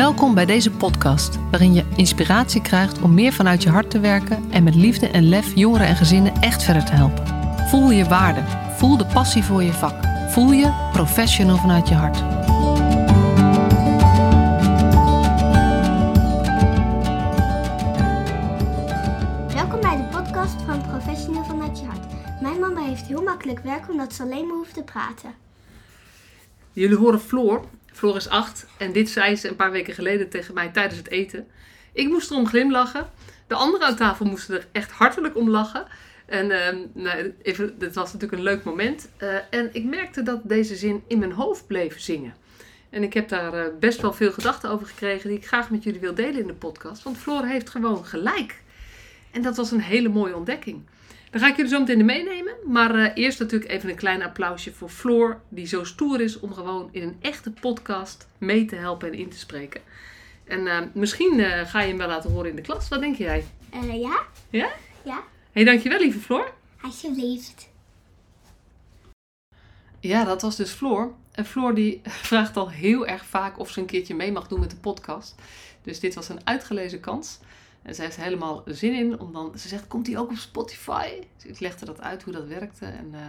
Welkom bij deze podcast, waarin je inspiratie krijgt om meer vanuit je hart te werken en met liefde en lef jongeren en gezinnen echt verder te helpen. Voel je waarde, voel de passie voor je vak, voel je professional vanuit je hart. Welkom bij de podcast van Professional vanuit je hart. Mijn mama heeft heel makkelijk werk omdat ze alleen maar hoeft te praten. Jullie horen Floor. Floor is acht en dit zei ze een paar weken geleden tegen mij tijdens het eten. Ik moest erom glimlachen. De anderen aan tafel moesten er echt hartelijk om lachen. En uh, nou, even, was natuurlijk een leuk moment. Uh, en ik merkte dat deze zin in mijn hoofd bleef zingen. En ik heb daar uh, best wel veel gedachten over gekregen die ik graag met jullie wil delen in de podcast. Want Floor heeft gewoon gelijk. En dat was een hele mooie ontdekking. Daar ga ik jullie zo meteen meenemen. Maar uh, eerst natuurlijk even een klein applausje voor Floor, die zo stoer is om gewoon in een echte podcast mee te helpen en in te spreken. En uh, misschien uh, ga je hem wel laten horen in de klas. Wat denk jij? ja. Ja? Ja. Hé, hey, dankjewel lieve Floor. Alsjeblieft. Ja, dat was dus Floor. En Floor die vraagt al heel erg vaak of ze een keertje mee mag doen met de podcast. Dus dit was een uitgelezen kans. En zij heeft helemaal zin in. Om dan, ze zegt, komt die ook op Spotify? Dus ik legde dat uit hoe dat werkte. En uh,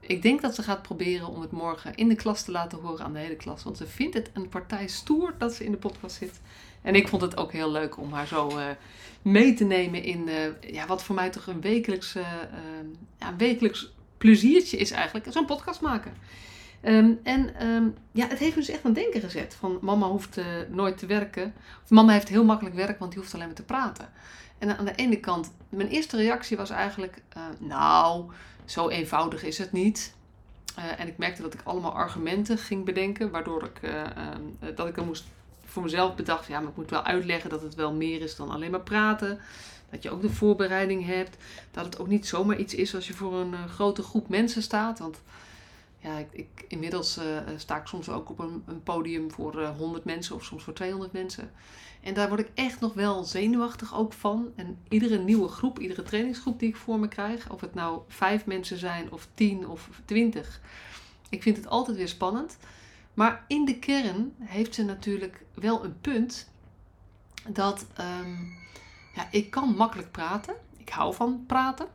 ik denk dat ze gaat proberen om het morgen in de klas te laten horen aan de hele klas. Want ze vindt het een partij stoer dat ze in de podcast zit. En ik vond het ook heel leuk om haar zo uh, mee te nemen in uh, ja, wat voor mij toch een wekelijks, ja, wekelijks pleziertje is eigenlijk. Zo'n podcast maken. Um, en um, ja, het heeft me dus echt aan denken gezet. Van mama hoeft uh, nooit te werken. Of mama heeft heel makkelijk werk, want die hoeft alleen maar te praten. En aan de ene kant, mijn eerste reactie was eigenlijk... Uh, nou, zo eenvoudig is het niet. Uh, en ik merkte dat ik allemaal argumenten ging bedenken. Waardoor ik, um, dat ik dan moest voor mezelf bedacht... Ja, maar ik moet wel uitleggen dat het wel meer is dan alleen maar praten. Dat je ook de voorbereiding hebt. Dat het ook niet zomaar iets is als je voor een grote groep mensen staat. Want ja, ik, ik, inmiddels uh, sta ik soms ook op een, een podium voor uh, 100 mensen of soms voor 200 mensen. En daar word ik echt nog wel zenuwachtig ook van. En iedere nieuwe groep, iedere trainingsgroep die ik voor me krijg, of het nou vijf mensen zijn of tien of twintig, ik vind het altijd weer spannend. Maar in de kern heeft ze natuurlijk wel een punt dat um, ja, ik kan makkelijk praten. Ik hou van praten.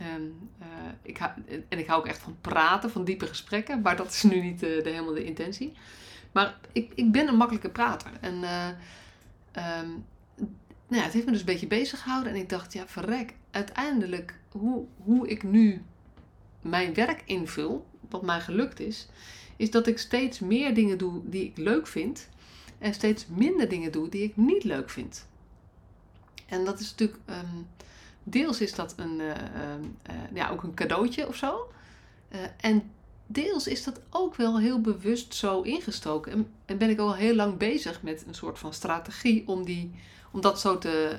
En, uh, ik hou, en ik hou ook echt van praten, van diepe gesprekken. Maar dat is nu niet de, de helemaal de intentie. Maar ik, ik ben een makkelijke prater. En uh, um, nou ja, het heeft me dus een beetje bezig gehouden. En ik dacht, ja, verrek. Uiteindelijk, hoe, hoe ik nu mijn werk invul, wat mij gelukt is, is dat ik steeds meer dingen doe die ik leuk vind. En steeds minder dingen doe die ik niet leuk vind. En dat is natuurlijk. Um, Deels is dat een, uh, uh, ja, ook een cadeautje of zo. Uh, en deels is dat ook wel heel bewust zo ingestoken. En, en, ben ik al heel lang bezig met een soort van strategie om, die, om dat zo te,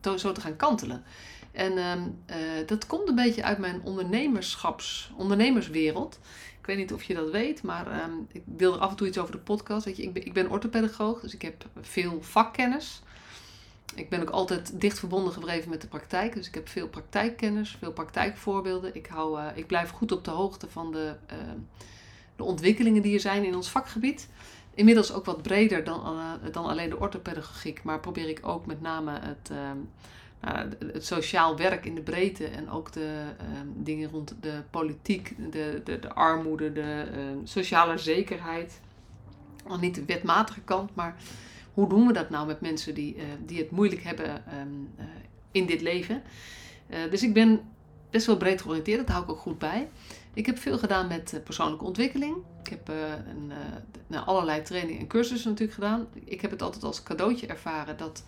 to, zo te gaan kantelen. En um, dat komt een beetje uit mijn ondernemerschaps, ondernemerswereld. Ik weet niet of je dat weet, maar ik deel er af en toe iets over de podcast. Weet je, ik ben, ik ben orthopedagoog, dus ik heb veel vakkennis ik ben ook altijd dicht verbonden gebleven met de praktijk. Dus ik heb veel praktijkkennis, veel praktijkvoorbeelden. Ik, hou, uh, ik blijf goed op de hoogte van de, uh, de ontwikkelingen die er zijn in ons vakgebied. Inmiddels ook wat breder dan, uh, dan alleen de orthopedagogiek. Maar probeer ik ook met name het, het sociaal werk in de breedte. En ook de dingen rond de politiek, de, de, de armoede, de sociale zekerheid. Al niet de wetmatige kant, maar hoe doen we dat nou met mensen die, uh, die het moeilijk hebben um, uh, in dit leven? Uh, dus ik ben best wel breed georiënteerd, dat hou ik ook goed bij. Ik heb veel gedaan met persoonlijke ontwikkeling. Ik heb een, nou, allerlei trainingen en cursussen natuurlijk gedaan. Ik heb het altijd als cadeautje ervaren dat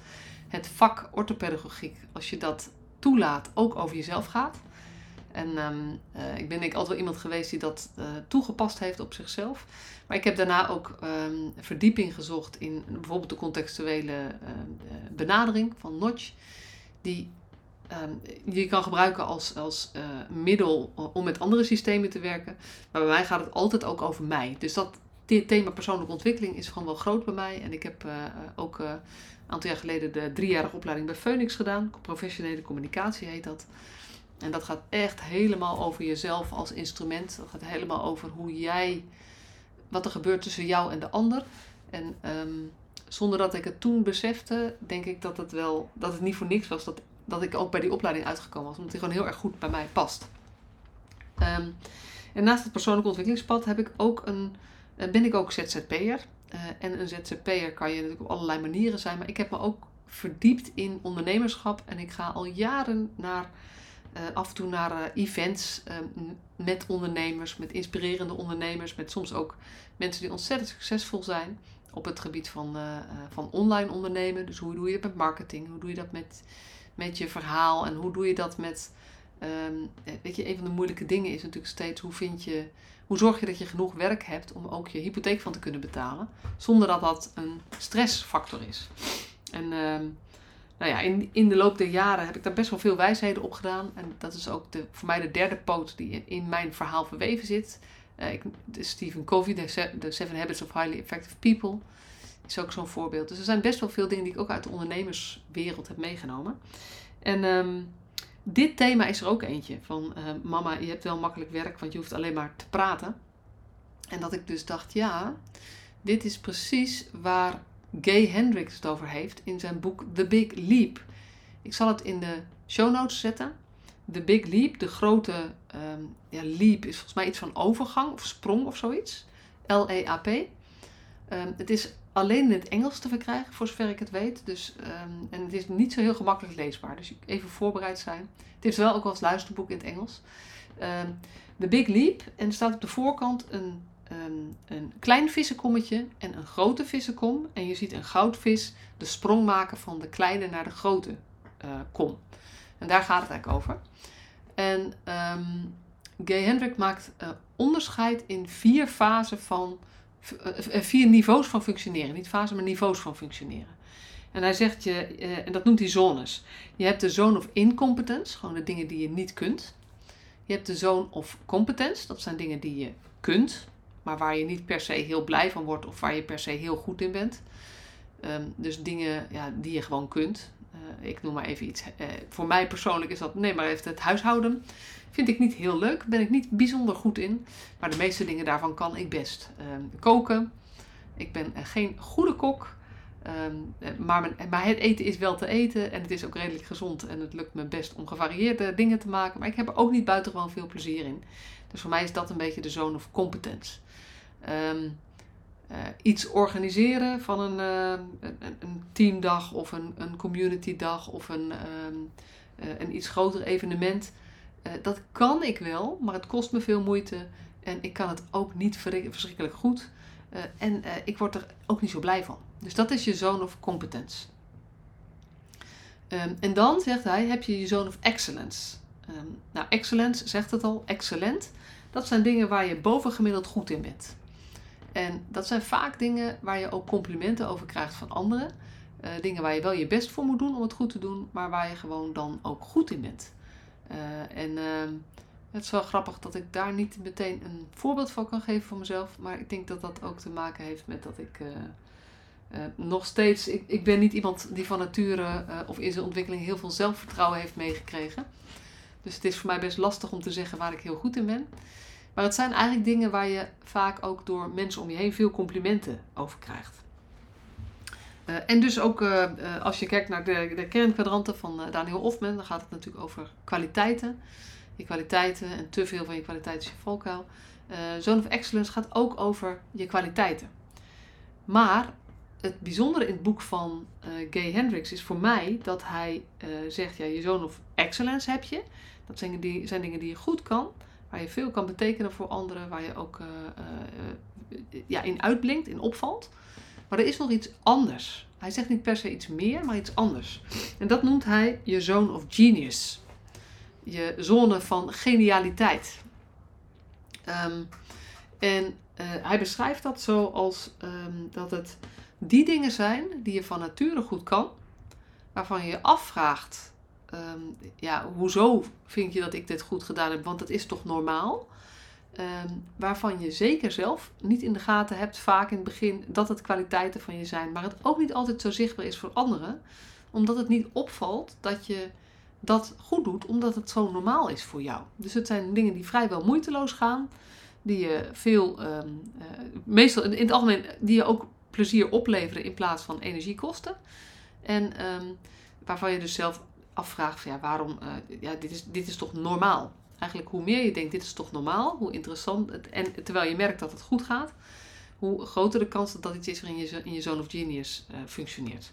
het vak orthopedagogiek, als je dat toelaat, ook over jezelf gaat. En um, uh, ik ben ik altijd wel iemand geweest die dat uh, toegepast heeft op zichzelf. Maar ik heb daarna ook um, verdieping gezocht in bijvoorbeeld de contextuele um, benadering van Notch. Die je kan gebruiken als, als middel om met andere systemen te werken. Maar bij mij gaat het altijd ook over mij. Dus dat thema persoonlijke ontwikkeling is gewoon wel groot bij mij. En ik heb ook een aantal jaar geleden de driejarige opleiding bij Phoenix gedaan. Professionele communicatie heet dat. En dat gaat echt helemaal over jezelf als instrument. Dat gaat helemaal over hoe jij, wat er gebeurt tussen jou en de ander. En um, zonder dat ik het toen besefte, denk ik dat het wel dat het niet voor niks was dat, dat ik ook bij die opleiding uitgekomen was. Omdat die gewoon heel erg goed bij mij past. Ehm, en naast het persoonlijk ontwikkelingspad heb ik ook een, eh, ben ik ook ZZP'er. Uh, en een ZZP'er kan je natuurlijk op allerlei manieren zijn. Maar ik heb me ook verdiept in ondernemerschap. En ik ga al jaren naar, uh, af en toe naar events met ondernemers, met inspirerende ondernemers. Met soms ook mensen die ontzettend succesvol zijn op het gebied van, van online ondernemen. Dus hoe doe je dat met marketing? Hoe doe je dat met, met je verhaal? En hoe doe je dat met Um, weet je, een van de moeilijke dingen is natuurlijk steeds hoe vind je, hoe zorg je dat je genoeg werk hebt om ook je hypotheek van te kunnen betalen, zonder dat dat een stressfactor is. En um, nou ja, in, in de loop der jaren heb ik daar best wel veel wijsheden op gedaan. En dat is ook de, voor mij de derde poot die in mijn verhaal verweven zit. Uh, ik, Stephen Covey, de Seven Habits of Highly Effective People, is ook zo'n voorbeeld. Dus er zijn best wel veel dingen die ik ook uit de ondernemerswereld heb meegenomen. En um, dit thema is er ook eentje van uh, mama, je hebt wel makkelijk werk, want je hoeft alleen maar te praten. En dat ik dus dacht, ja, dit is precies waar Gay Hendricks het over heeft in zijn boek The Big Leap. Ik zal het in de show notes zetten. The Big Leap, de grote um, ja, leap, is volgens mij iets van overgang of sprong of zoiets. L-E-A-P. Um, het is alleen in het Engels te verkrijgen, voor zover ik het weet. Dus, um, en het is niet zo heel gemakkelijk leesbaar. Dus even voorbereid zijn. Het is wel ook als luisterboek in het Engels. The Big Leap. En er staat op de voorkant een, um, een klein vissenkommetje en een grote vissenkom. En je ziet een goudvis de sprong maken van de kleine naar de grote uh, kom. En daar gaat het eigenlijk over. En Gay Hendrick maakt uh, onderscheid in vier fasen van eh, vier niveaus van functioneren. Niet fase, maar niveaus van functioneren. En hij zegt je, eh, en dat noemt hij zones. Je hebt de zone of incompetence, gewoon de dingen die je niet kunt. Je hebt de zone of competence, dat zijn dingen die je kunt, maar waar je niet per se heel blij van wordt of waar je per se heel goed in bent. Um, dus dingen ja, die je gewoon kunt. Uh, ik noem maar even iets. Uh, voor mij persoonlijk is dat, nee, maar even het huishouden. Vind ik niet heel leuk, ben ik niet bijzonder goed in. Maar de meeste dingen daarvan kan ik best. Ehm, koken. Ik ben geen goede kok. Ehm, maar, mijn, maar het eten is wel te eten en het is ook redelijk gezond. En het lukt me best om gevarieerde dingen te maken. Maar ik heb er ook niet buitengewoon veel plezier in. Dus voor mij is dat een beetje de zone of competence. Um, uh, iets organiseren van een, uh, een, een, teamdag of een, een communitydag of een, um, uh, een iets groter evenement. Dat kan ik wel, maar het kost me veel moeite en ik kan het ook niet verschrikkelijk goed. En ik word er ook niet zo blij van. Dus dat is je zone of competence. Um, en dan, zegt hij, heb je je zone of excellence. Nou, excellence zegt het al, excellent. Dat zijn dingen waar je bovengemiddeld goed in bent. En dat zijn vaak dingen waar je ook complimenten over krijgt van anderen. Uh, dingen waar je wel je best voor moet doen om het goed te doen, maar waar je gewoon dan ook goed in bent. Uh, en uh, het is wel grappig dat ik daar niet meteen een voorbeeld van kan geven voor mezelf. Maar ik denk dat dat ook te maken heeft met dat ik uh, nog steeds. Ik, ik ben niet iemand die van nature of in zijn ontwikkeling heel veel zelfvertrouwen heeft meegekregen. Dus het is voor mij best lastig om te zeggen waar ik heel goed in ben. Maar het zijn eigenlijk dingen waar je vaak ook door mensen om je heen veel complimenten over krijgt. Uh, en dus ook uh, uh, als je kijkt naar de, de kernkwadranten van Daniel Hofman, dan gaat het natuurlijk over kwaliteiten. Je kwaliteiten en te veel van je kwaliteiten is je valkuil. Zone of Excellence gaat ook over je kwaliteiten. Maar het bijzondere in het boek van Gay Hendricks is voor mij dat hij zegt: ja, je Zone of Excellence heb je. Dat zijn, die, zijn dingen die je goed kan, waar je veel kan betekenen voor anderen, waar je ook ja, in uitblinkt, in opvalt. Maar er is nog iets anders. Hij zegt niet per se iets meer, maar iets anders. En dat noemt hij je zone of genius. Je zone van genialiteit. Um, en hij beschrijft dat zo als um, dat het die dingen zijn die je van nature goed kan, waarvan je je afvraagt: um, ja, hoezo vind je dat ik dit goed gedaan heb? Want dat is toch normaal? Um, waarvan je zeker zelf niet in de gaten hebt, vaak in het begin, dat het kwaliteiten van je zijn, maar het ook niet altijd zo zichtbaar is voor anderen, omdat het niet opvalt dat je dat goed doet, omdat het zo normaal is voor jou. Dus het zijn dingen die vrijwel moeiteloos gaan, die je veel, um, uh, meestal in het algemeen, die je ook plezier opleveren in plaats van energie kosten. En ehm, waarvan je dus zelf afvraagt van ja, waarom, uh, ja, dit is, dit is toch normaal? Eigenlijk hoe meer je denkt, dit is toch normaal, hoe interessant, het, en terwijl je merkt dat het goed gaat, hoe groter de kans dat dat iets is waarin je in je zone of genius uh, functioneert.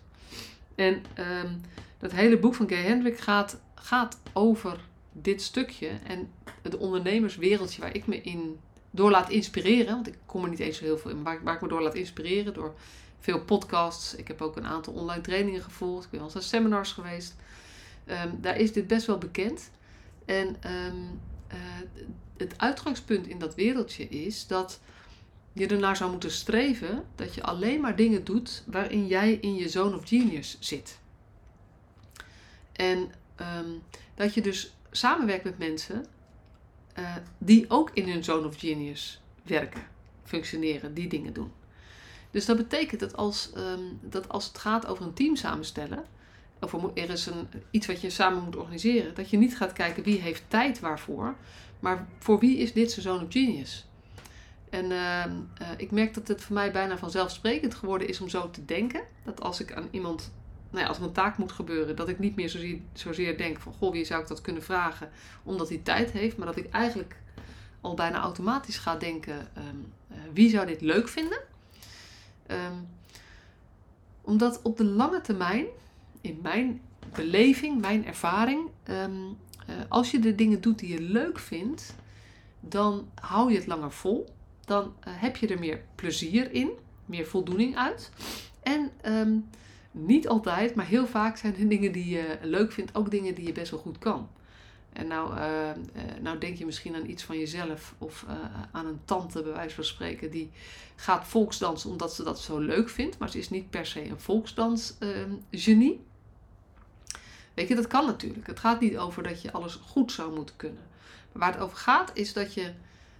En um, dat hele boek van Gay Hendrik gaat, gaat over dit stukje en het ondernemerswereldje waar ik me in door laat inspireren. Want ik kom er niet eens zo heel veel in, maar waar ik me door laat inspireren door veel podcasts. Ik heb ook een aantal online trainingen gevolgd. Ik ben al eens seminars geweest. Ehm, daar is dit best wel bekend. En um, uh, het uitgangspunt in dat wereldje is dat je ernaar zou moeten streven dat je alleen maar dingen doet waarin jij in je zone of genius zit. En um, dat je dus samenwerkt met mensen uh, die ook in hun zone of genius werken, functioneren, die dingen doen. Dus dat betekent dat als, dat als het gaat over een team samenstellen, of er is een, iets wat je samen moet organiseren, dat je niet gaat kijken wie heeft tijd waarvoor, maar voor wie is dit zone of genius. En uh, uh, ik merk dat het voor mij bijna vanzelfsprekend geworden is om zo te denken. Dat als ik aan iemand, nou ja, als er een taak moet gebeuren, dat ik niet meer zozeer, denk van, goh, wie zou ik dat kunnen vragen, omdat hij tijd heeft. Maar dat ik eigenlijk al bijna automatisch ga denken, um, uh, wie zou dit leuk vinden? Um, omdat op de lange termijn, in mijn beleving, mijn ervaring, um, als je de dingen doet die je leuk vindt, dan hou je het langer vol. Dan uh, heb je er meer plezier in, meer voldoening uit. En um, niet altijd, maar heel vaak zijn de dingen die je leuk vindt ook dingen die je best wel goed kan. En nou, uh, nou denk je misschien aan iets van jezelf of aan een tante, bij wijze van spreken, die gaat volksdansen omdat ze dat zo leuk vindt, maar ze is niet per se een volksdansgenie. Weet je, dat kan natuurlijk. Het gaat niet over dat je alles goed zou moeten kunnen. Waar het over gaat, is dat je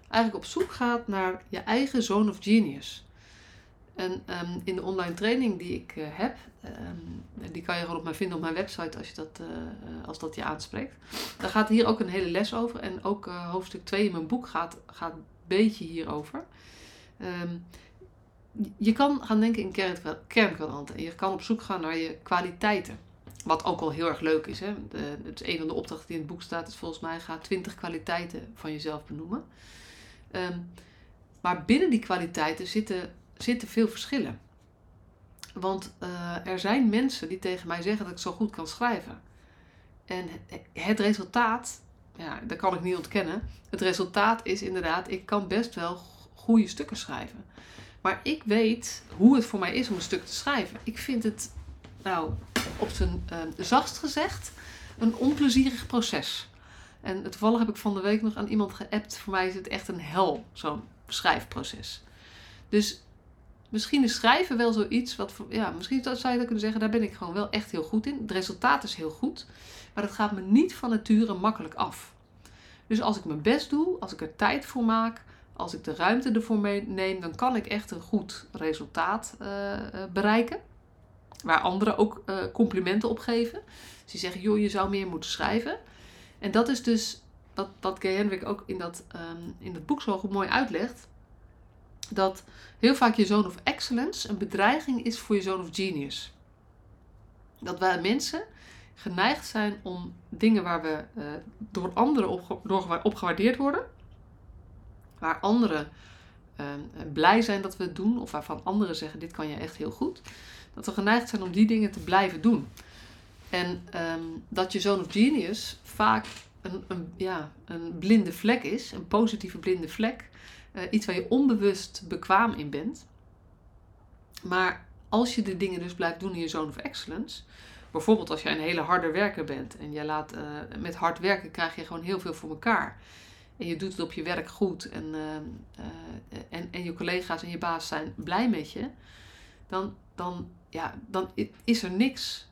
eigenlijk op zoek gaat naar je eigen zone of genius. En um, in de online training die ik uh, heb, um, die kan je gewoon op mij vinden op mijn website als, je dat, uh, als dat je aanspreekt. Daar gaat hier ook een hele les over. En ook hoofdstuk 2 in mijn boek gaat, gaat een beetje hierover. Um, je kan gaan denken in kern, kernkwadranten. En je kan op zoek gaan naar je kwaliteiten. Wat ook al heel erg leuk is. Hè? De, het is een van de opdrachten die in het boek staat. Is volgens mij ga 20 kwaliteiten van jezelf benoemen. maar binnen die kwaliteiten zitten zitten veel verschillen. Want uh, er zijn mensen die tegen mij zeggen dat ik zo goed kan schrijven. En het resultaat, ja, dat kan ik niet ontkennen. Het resultaat is inderdaad, ik kan best wel goede stukken schrijven. Maar ik weet hoe het voor mij is om een stuk te schrijven. Ik vind het, nou, op zijn uh, zachtst gezegd, een onplezierig proces. En toevallig heb ik van de week nog aan iemand geappt. Voor mij is het echt een hel, zo'n schrijfproces. Dus misschien is schrijven wel zoiets wat, ja, misschien zou je dat kunnen zeggen, daar ben ik gewoon wel echt heel goed in. Het resultaat is heel goed, maar het gaat me niet van nature makkelijk af. Dus als ik mijn best doe, als ik er tijd voor maak, als ik de ruimte ervoor neem, dan kan ik echt een goed resultaat uh, bereiken. Waar anderen ook uh, complimenten op geven. Dus die zeggen, joh, je zou meer moeten schrijven. En dat is dus wat, wat Gay Hendrik ook in dat, um, in dat boek zo goed mooi uitlegt dat heel vaak je zone of excellence een bedreiging is voor je zone of genius. Dat wij mensen geneigd zijn om dingen waar we uh, door anderen op, door, opgewaardeerd worden, waar anderen uh, blij zijn dat we het doen, of waarvan anderen zeggen: Dit kan je echt heel goed, dat we geneigd zijn om die dingen te blijven doen. En um, dat je zone of genius vaak een, een, ja, een blinde vlek is, een positieve blinde vlek, uh, iets waar je onbewust bekwaam in bent. Maar als je de dingen dus blijft doen in je zone of excellence, bijvoorbeeld als jij een hele harde werker bent en je laat uh, met hard werken krijg je gewoon heel veel voor elkaar. En je doet het op je werk goed en, uh, en, en je collega's en je baas zijn blij met je, dan, dan, ja, dan is er niks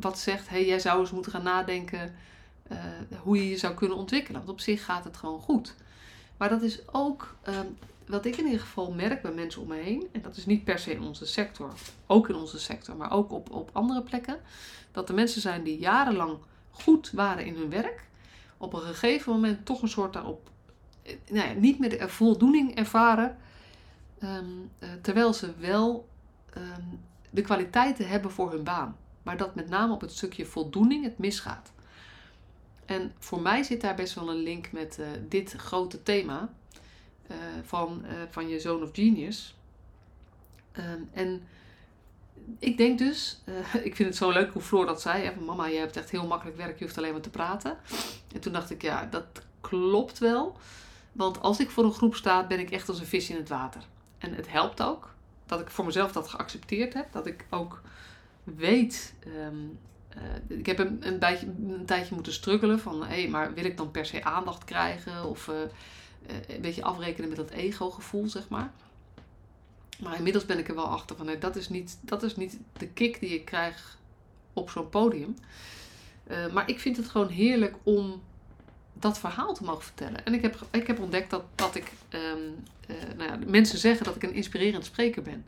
wat zegt: hé, hey, jij zou eens moeten gaan nadenken hoe je je zou kunnen ontwikkelen. Want op zich gaat het gewoon goed. Maar dat is ook um, wat ik in ieder geval merk bij mensen om me heen. En dat is niet per se in onze sector, ook in onze sector, maar ook op, op andere plekken. Dat er mensen zijn die jarenlang goed waren in hun werk. Op een gegeven moment toch een soort daarop, eh, nou ja, niet meer voldoening ervaren. Uh, terwijl ze wel ehm, de kwaliteiten hebben voor hun baan. Maar dat met name op het stukje voldoening het misgaat. En voor mij zit daar best wel een link met eh, dit grote thema uh, van, uh, van je zoon of genius. Um, en ik denk dus, ik vind het zo leuk hoe Floor dat zei. Van, Mama, je hebt echt heel makkelijk werk, je hoeft alleen maar te praten. En toen dacht ik, ja, dat klopt wel. Want als ik voor een groep sta, ben ik echt als een vis in het water. En het helpt ook dat ik voor mezelf dat geaccepteerd heb. Dat ik ook weet. Um, uh, ik heb een, een, tijdje moeten struggelen van hé, hey, maar wil ik dan per se aandacht krijgen? Of uh, een beetje afrekenen met dat ego-gevoel, zeg maar. Maar inmiddels ben ik er wel achter van dat, is niet, dat is niet de kick die ik krijg op zo'n podium. Maar ik vind het gewoon heerlijk om dat verhaal te mogen vertellen. En ik heb, ik heb ontdekt dat, dat ik, um, uh, nou ja, mensen zeggen dat ik een inspirerend spreker ben.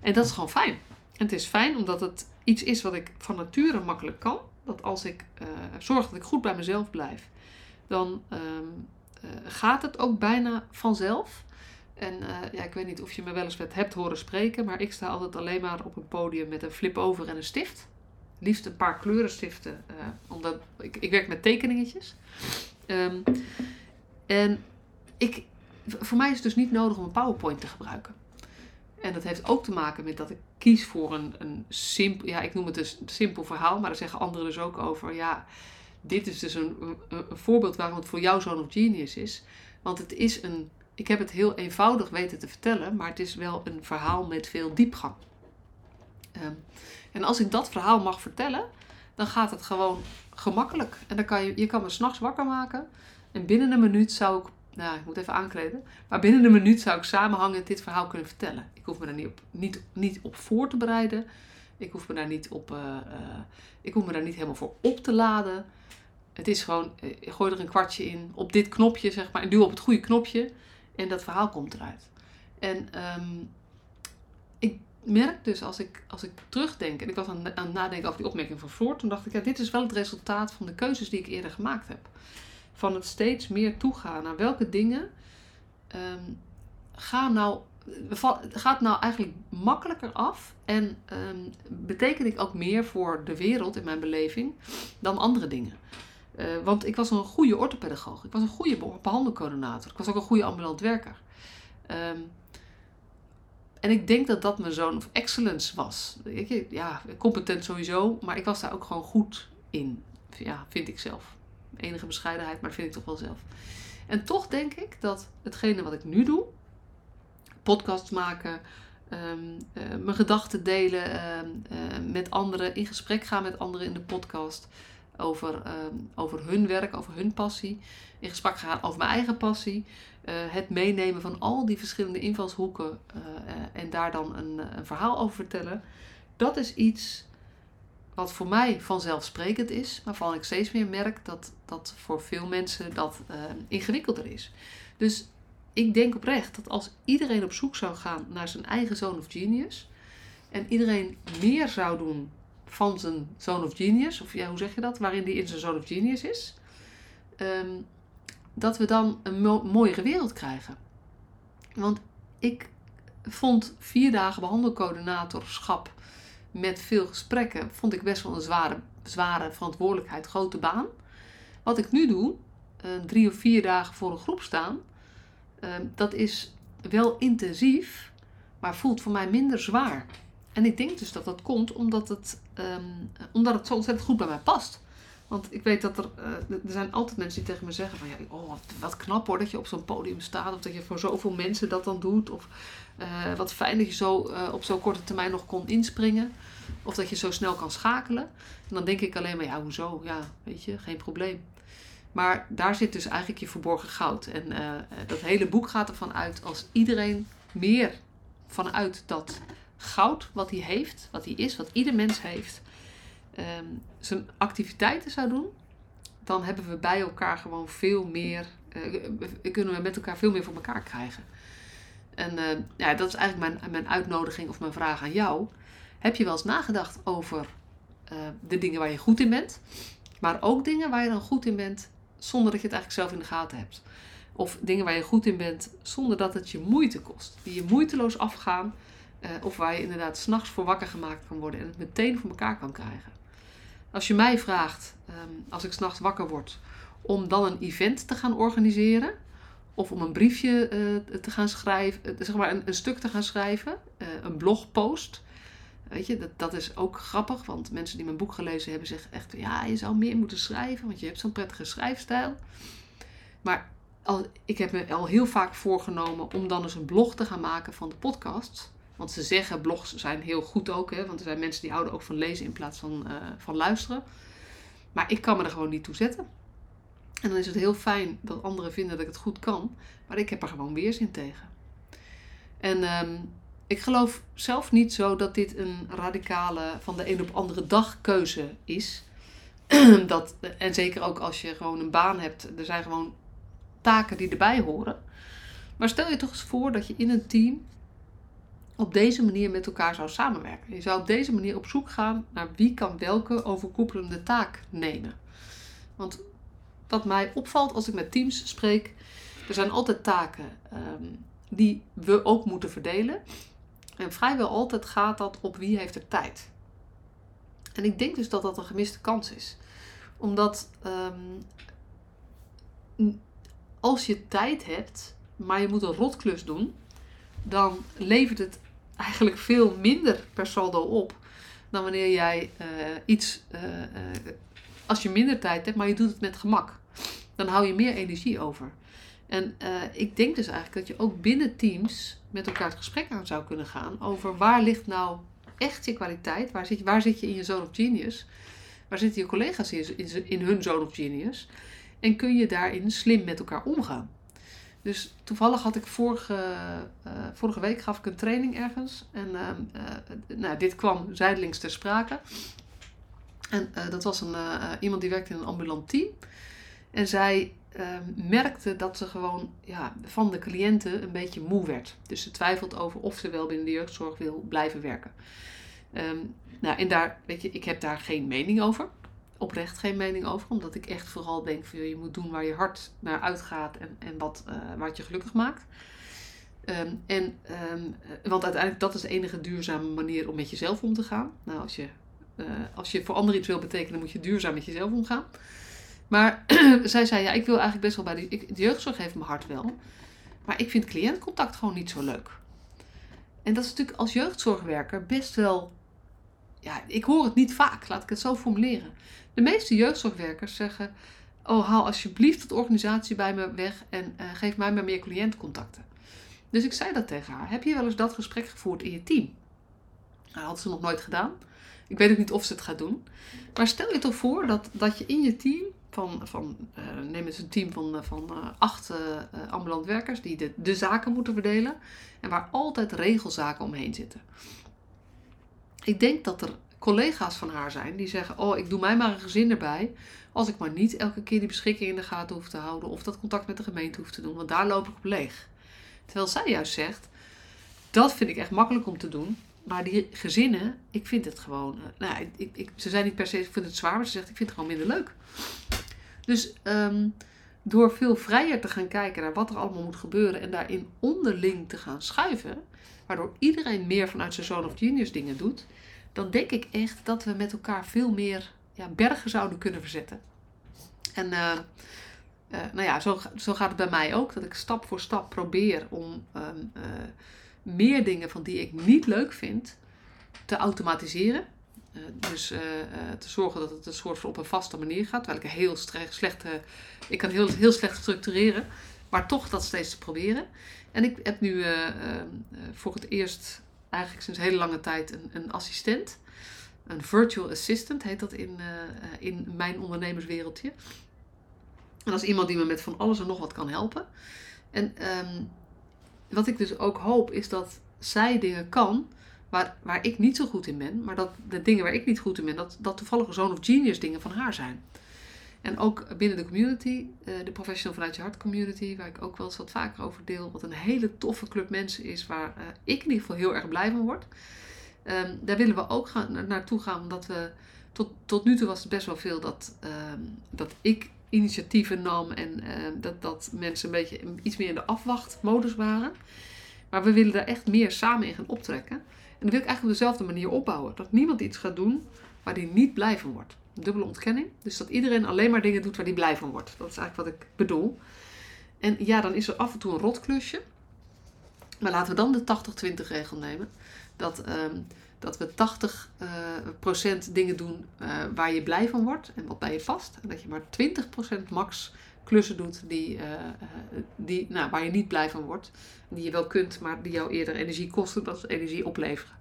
En dat is gewoon fijn. En het is fijn omdat het iets is wat ik van nature makkelijk kan. Dat als ik uh, zorg dat ik goed bij mezelf blijf, dan um, uh, gaat het ook bijna vanzelf. En ja, ik weet niet of je me wel eens hebt horen spreken, maar ik sta altijd alleen maar op een podium met een flip-over en een stift liefst een paar kleurenstiften. Uh, omdat ik, ik werk met tekeningetjes. Um, en ik, voor mij is het dus niet nodig om een PowerPoint te gebruiken. En dat heeft ook te maken met dat ik kies voor een, een simpel, ja, ik noem het dus een simpel verhaal, maar daar zeggen anderen dus ook over, ja, dit is dus een, een, een voorbeeld waarom het voor jou zo'n genius is. Want het is een, ik heb het heel eenvoudig weten te vertellen, maar het is wel een verhaal met veel diepgang. Um, en als ik dat verhaal mag vertellen, dan gaat het gewoon gemakkelijk. En dan kan je, je kan me s'nachts wakker maken. En binnen een minuut zou ik, nou ik moet even aankleden. Maar binnen een minuut zou ik samenhangend dit verhaal kunnen vertellen. Ik hoef me daar niet op, niet, niet op voor te bereiden. Ik hoef me daar niet op, uh, uh, ik hoef me daar niet helemaal voor op te laden. Het is gewoon, uh, gooi er een kwartje in, op dit knopje zeg maar, en duw op het goede knopje. En dat verhaal komt eruit. En um, ik merk dus als ik, als ik terugdenk, en ik was aan, aan het nadenken over die opmerking van Floor, toen dacht ik, ja, dit is wel het resultaat van de keuzes die ik eerder gemaakt heb. Van het steeds meer toegaan naar welke dingen um, gaan nou, gaat nou eigenlijk makkelijker af en um, ik ook meer voor de wereld in mijn beleving dan andere dingen. Uh, want ik was een goede orthopedagoog, ik was een goede behandelcoördinator, ik was ook een goede ambulant werker. Um, en ik denk dat dat mijn zoon of excellence was. Ja, competent sowieso, maar ik was daar ook gewoon goed in. Ja, vind ik zelf. Enige bescheidenheid, maar dat vind ik toch wel zelf. En toch denk ik dat hetgene wat ik nu doe, podcasts maken, um, uh, mijn gedachten delen um, uh, met anderen, in gesprek gaan met anderen in de podcast over, um, over hun werk, over hun passie, in gesprek gaan over mijn eigen passie, uh, het meenemen van al die verschillende invalshoeken uh, en daar dan een, een, verhaal over vertellen, dat is iets wat voor mij vanzelfsprekend is, maar waarvan ik steeds meer merk dat dat voor veel mensen dat ingewikkelder is. Dus ik denk oprecht dat als iedereen op zoek zou gaan naar zijn eigen zoon of genius en iedereen meer zou doen van zijn zoon of genius, of ja, hoe zeg je dat, waarin die in zijn zoon of genius is, um, dat we dan een mo mooiere wereld krijgen. Want ik vond vier dagen behandelcoördinatorschap met veel gesprekken, vond ik best wel een zware, zware verantwoordelijkheid, grote baan. Wat ik nu doe, uh, drie of vier dagen voor een groep staan, uh, dat is wel intensief, maar voelt voor mij minder zwaar. En ik denk dus dat dat komt omdat het, um, omdat het zo ontzettend goed bij mij past. Want ik weet dat er, uh, er zijn altijd mensen die tegen me zeggen van ja, oh, wat, knap hoor dat je op zo'n podium staat. Of dat je voor zoveel mensen dat dan doet. Of uh, wat fijn dat je zo uh, op zo'n korte termijn nog kon inspringen. Of dat je zo snel kan schakelen. En dan denk ik alleen maar ja, hoezo? Ja, weet je, geen probleem. Maar daar zit dus eigenlijk je verborgen goud. En dat hele boek gaat ervan uit als iedereen meer vanuit dat goud wat hij heeft, wat hij is, wat ieder mens heeft um, zijn activiteiten zou doen, dan hebben we bij elkaar gewoon veel meer, uh, kunnen we met elkaar veel meer voor elkaar krijgen. En uh, ja, dat is eigenlijk mijn, mijn uitnodiging of mijn vraag aan jou. Heb je wel eens nagedacht over uh, de dingen waar je goed in bent, maar ook dingen waar je dan goed in bent zonder dat je het eigenlijk zelf in de gaten hebt? Of dingen waar je goed in bent zonder dat het je moeite kost, die je moeiteloos afgaan of waar je inderdaad s'nachts voor wakker gemaakt kan worden en het meteen voor elkaar kan krijgen. Als je mij vraagt, ehm, als ik s'nachts wakker word, om dan een event te gaan organiseren, of om een briefje uh, te gaan schrijven, uh, zeg maar een, stuk te gaan schrijven, een blogpost. Weet je, dat, dat is ook grappig, want mensen die mijn boek gelezen hebben zeggen echt, ja, je zou meer moeten schrijven, want je hebt zo'n prettige schrijfstijl. Maar al, ik heb me al heel vaak voorgenomen om dan eens een blog te gaan maken van de podcast. Want ze zeggen blogs zijn heel goed ook, hè, want er zijn mensen die houden ook van lezen in plaats van, uh, van luisteren. Maar ik kan me er gewoon niet toe zetten. En dan is het heel fijn dat anderen vinden dat ik het goed kan, maar ik heb er gewoon weerzin tegen. En um, ik geloof zelf niet zo dat dit een radicale van de een op andere dag keuze is. dat, en zeker ook als je gewoon een baan hebt, er zijn gewoon taken die erbij horen. Maar stel je toch eens voor dat je in een team op deze manier met elkaar zou samenwerken. Je zou op deze manier op zoek gaan naar wie kan welke overkoepelende taak nemen. Want wat mij opvalt als ik met teams spreek, er zijn altijd taken um, die we ook moeten verdelen. En vrijwel altijd gaat dat op wie heeft er tijd. En ik denk dus dat dat een gemiste kans is. Omdat um, als je tijd hebt, maar je moet een rotklus doen, dan levert het eigenlijk veel minder per saldo op dan wanneer jij uh, iets, uh, uh, als je minder tijd hebt, maar je doet het met gemak. Dan hou je meer energie over. En ik denk dus eigenlijk dat je ook binnen teams met elkaar het gesprek aan zou kunnen gaan over waar ligt nou echt je kwaliteit, waar zit, waar zit je in je zone of genius, waar zitten je collega's in, in, in hun zone of genius en kun je daarin slim met elkaar omgaan. Dus toevallig had ik vorige, uh, vorige week gaf ik een training ergens. En uh, uh, nou, dit kwam zijdelings ter sprake. En dat was een, iemand die werkte in een ambulant team. En zij merkte dat ze gewoon ja, van de cliënten een beetje moe werd. Dus ze twijfelt over of ze wel binnen de jeugdzorg wil blijven werken. Um, nou, en daar, weet je, ik heb daar geen mening over oprecht geen mening over. Omdat ik echt vooral denk van je moet doen waar je hart naar uitgaat en, en wat, uh, wat je gelukkig maakt. Um, en, um, want uiteindelijk dat is de enige duurzame manier om met jezelf om te gaan. Nou, als je, uh, als je voor anderen iets wil betekenen, moet je duurzaam met jezelf omgaan. Maar zij zei, ja, ik wil eigenlijk best wel bij de, ik, jeugdzorg heeft mijn hart wel. Maar ik vind cliëntcontact gewoon niet zo leuk. En dat is natuurlijk als jeugdzorgwerker best wel ja, ik hoor het niet vaak, laat ik het zo formuleren. De meeste jeugdzorgwerkers zeggen: Oh, haal alsjeblieft de organisatie bij me weg en uh, geef mij maar meer cliëntcontacten. Dus ik zei dat tegen haar: Heb je wel eens dat gesprek gevoerd in je team? Nou, had ze nog nooit gedaan. Ik weet ook niet of ze het gaat doen. Maar stel je toch voor dat, dat je in je team, van, van uh, neem eens een team van, van uh, acht ambulant werkers die de, de zaken moeten verdelen en waar altijd regelzaken omheen zitten. Ik denk dat er collega's van haar zijn die zeggen: Oh, ik doe mij maar een gezin erbij. Als ik maar niet elke keer die beschikking in de gaten hoef te houden of dat contact met de gemeente hoef te doen, want daar loop ik op leeg. Terwijl zij juist zegt: Dat vind ik echt makkelijk om te doen. Maar die gezinnen, ik vind het gewoon. Uh, nou, ik, ik, ze zijn niet per se, ik vind het zwaar, maar ze zegt: Ik vind het gewoon minder leuk. Dus um, door veel vrijer te gaan kijken naar wat er allemaal moet gebeuren en daarin onderling te gaan schuiven, waardoor iedereen meer vanuit zijn zone of genius dingen doet, dan denk ik echt dat we met elkaar veel meer ja, bergen zouden kunnen verzetten. En uh, uh, nou ja, zo, zo gaat het bij mij ook, dat ik stap voor stap probeer om um, uh, meer dingen van die ik niet leuk vind te automatiseren. dus te zorgen dat het een soort van op een vaste manier gaat. Terwijl ik heel slecht, ik kan heel, heel slecht structureren. Maar toch dat steeds te proberen. En ik heb nu voor het eerst eigenlijk sinds hele lange tijd een, een assistent. Een virtual assistant heet dat in, in mijn ondernemerswereldje. En dat is iemand die me met van alles en nog wat kan helpen. En um, wat ik dus ook hoop is dat zij dingen kan waar, waar ik niet zo goed in ben. Maar dat de dingen waar ik niet goed in ben, dat, dat toevallig zo'n of genius dingen van haar zijn. En ook binnen de community, eh, de Professional Vanuit Je Hart community, waar ik ook wel eens wat vaker over deel, wat een hele toffe club mensen is, waar uh, ik in ieder geval heel erg blij van word. Um, daar willen we ook gaan, naartoe gaan, omdat we tot, tot nu toe was het best wel veel dat, um, dat ik initiatieven nam en uh, dat, dat mensen een beetje iets meer in de afwachtmodus waren. Maar we willen daar echt meer samen in gaan optrekken. En dat wil ik eigenlijk op dezelfde manier opbouwen. Dat niemand iets gaat doen waar hij niet blij van wordt. Dubbele ontkenning. Dus dat iedereen alleen maar dingen doet waar hij blij van wordt. Dat is eigenlijk wat ik bedoel. En ja, dan is er af en toe een rotklusje. Maar laten we dan de 80-20 regel nemen. Dat, ehm, dat we 80% uh, procent dingen doen uh, waar je blij van wordt en wat bij je vast. En dat je maar 20% max klussen doet die, uh, die, nou, waar je niet blij van wordt. Die je wel kunt, maar die jou eerder energie kosten dan energie opleveren.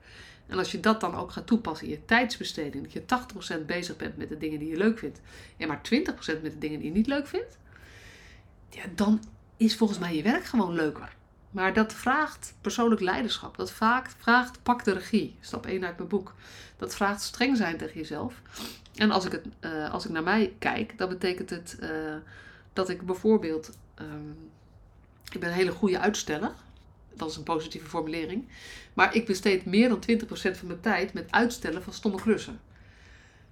En als je dat dan ook gaat toepassen in je tijdsbesteding, dat je 80% bezig bent met de dingen die je leuk vindt en maar 20% met de dingen die je niet leuk vindt, ja, dan is volgens mij je werk gewoon leuker. Maar dat vraagt persoonlijk leiderschap. Dat vraagt, vraagt pak de regie. Stap 1 uit mijn boek. Dat vraagt streng zijn tegen jezelf. En als ik, het, uh, als ik naar mij kijk, dan betekent het dat ik bijvoorbeeld. Um, ik ben een hele goede uitsteller. Dat is een positieve formulering. Maar ik besteed meer dan 20% van mijn tijd met uitstellen van stomme klussen.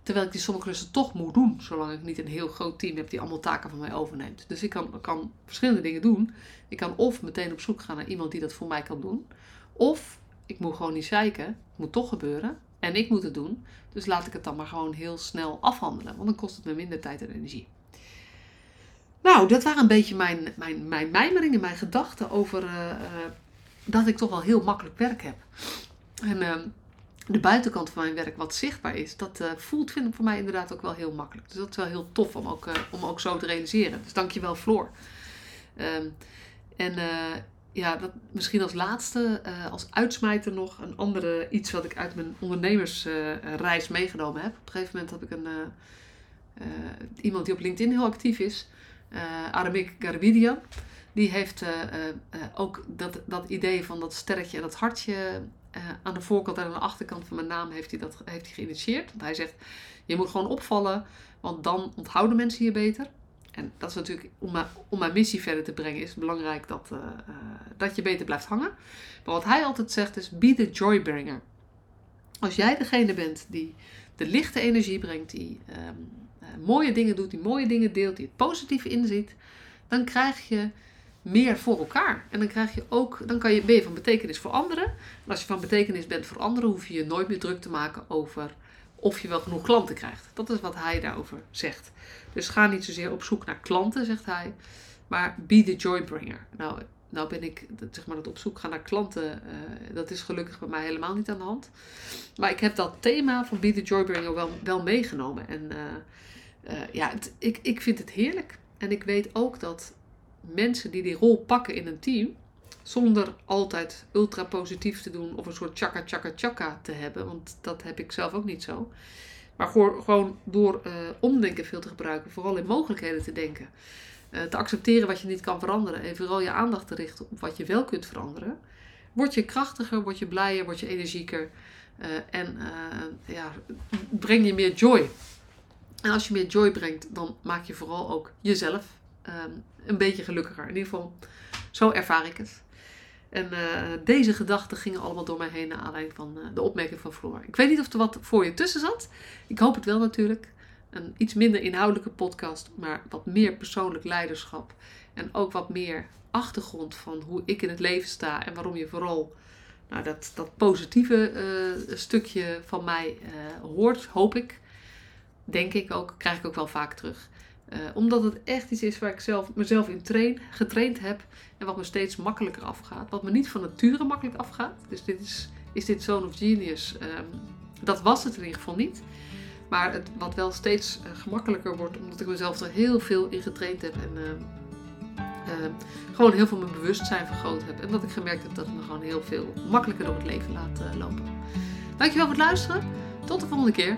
Terwijl ik die sommige klussen toch moet doen, zolang ik niet een heel groot team heb die allemaal taken van mij overneemt. Dus ik kan, kan verschillende dingen doen. Ik kan of meteen op zoek gaan naar iemand die dat voor mij kan doen. Of ik moet gewoon niet zeiken, het moet toch gebeuren. En ik moet het doen. Dus laat ik het dan maar gewoon heel snel afhandelen. Want dan kost het me minder tijd en energie. Nou, dat waren een beetje mijn, mijn, mijn mijmeringen, mijn gedachten over uh, uh, dat ik toch wel heel makkelijk werk heb. En uh, de buitenkant van mijn werk wat zichtbaar is, dat uh, voelt vind ik voor mij inderdaad ook wel heel makkelijk. Dus dat is wel heel tof om ook, om ook zo te realiseren. Dus dankjewel Floor. Um, en ja, dat, misschien als laatste, als uitsmijter nog een andere iets wat ik uit mijn ondernemersreis meegenomen heb. Op een gegeven moment heb ik een, iemand die op LinkedIn heel actief is, Aramik Garbidian. Die heeft ook dat, dat idee van dat sterretje en dat hartje aan de voorkant en aan de achterkant van mijn naam heeft hij dat heeft hij geïnitieerd. Want hij zegt, je moet gewoon opvallen, want dan onthouden mensen je beter. En dat is natuurlijk, om mijn, om mijn missie verder te brengen, is het belangrijk dat, dat je beter blijft hangen. Maar wat hij altijd zegt is, be the joybringer. Als jij degene bent die de lichte energie brengt, die um, mooie dingen doet, die mooie dingen deelt, die het positieve inziet, dan krijg je meer voor elkaar. En dan krijg je ook, dan kan je, ben je van betekenis voor anderen. En als je van betekenis bent voor anderen, hoef je je nooit meer druk te maken over of je wel genoeg klanten krijgt. Dat is wat hij daarover zegt. Dus ga niet zozeer op zoek naar klanten, zegt hij, maar be the joybringer. Nou, nou ben ik, zeg maar, dat op zoek gaan naar klanten, uh, dat is gelukkig bij mij helemaal niet aan de hand. Maar ik heb dat thema van be the joybringer wel, wel meegenomen. En uh, uh, ja, het, ik, ik vind het heerlijk. En ik weet ook dat mensen die die rol pakken in een team, zonder altijd ultra positief te doen of een soort chaka chaka chaka te hebben, want dat heb ik zelf ook niet zo. Maar gewoon door uh, omdenken veel te gebruiken, vooral in mogelijkheden te denken. Uh, te accepteren wat je niet kan veranderen en vooral je aandacht te richten op wat je wel kunt veranderen. Word je krachtiger, word je blijer, word je energieker en ja, breng je meer joy. En als je meer joy brengt, dan maak je vooral ook jezelf um, een beetje gelukkiger. In ieder geval, zo ervaar ik het. En uh, deze gedachten gingen allemaal door mij heen naar aanleiding van uh, de opmerking van Floor. Ik weet niet of er wat voor je tussen zat. Ik hoop het wel natuurlijk. Een iets minder inhoudelijke podcast, maar wat meer persoonlijk leiderschap. En ook wat meer achtergrond van hoe ik in het leven sta en waarom je vooral nou, dat, dat positieve uh, stukje van mij hoort, hoop ik. Denk ik ook, krijg ik ook wel vaak terug. Uh, omdat het echt iets is waar ik zelf, mezelf in train, getraind heb. En wat me steeds makkelijker afgaat. Wat me niet van nature makkelijk afgaat. Dus dit is, is dit Zone of Genius. Um, dat was het in ieder geval niet. Maar het, wat wel steeds uh, gemakkelijker wordt. Omdat ik mezelf er heel veel in getraind heb. En uh, gewoon heel veel mijn bewustzijn vergroot heb. En dat ik gemerkt heb dat het me gewoon heel veel makkelijker door het leven laat lopen. Dankjewel voor het luisteren. Tot de volgende keer.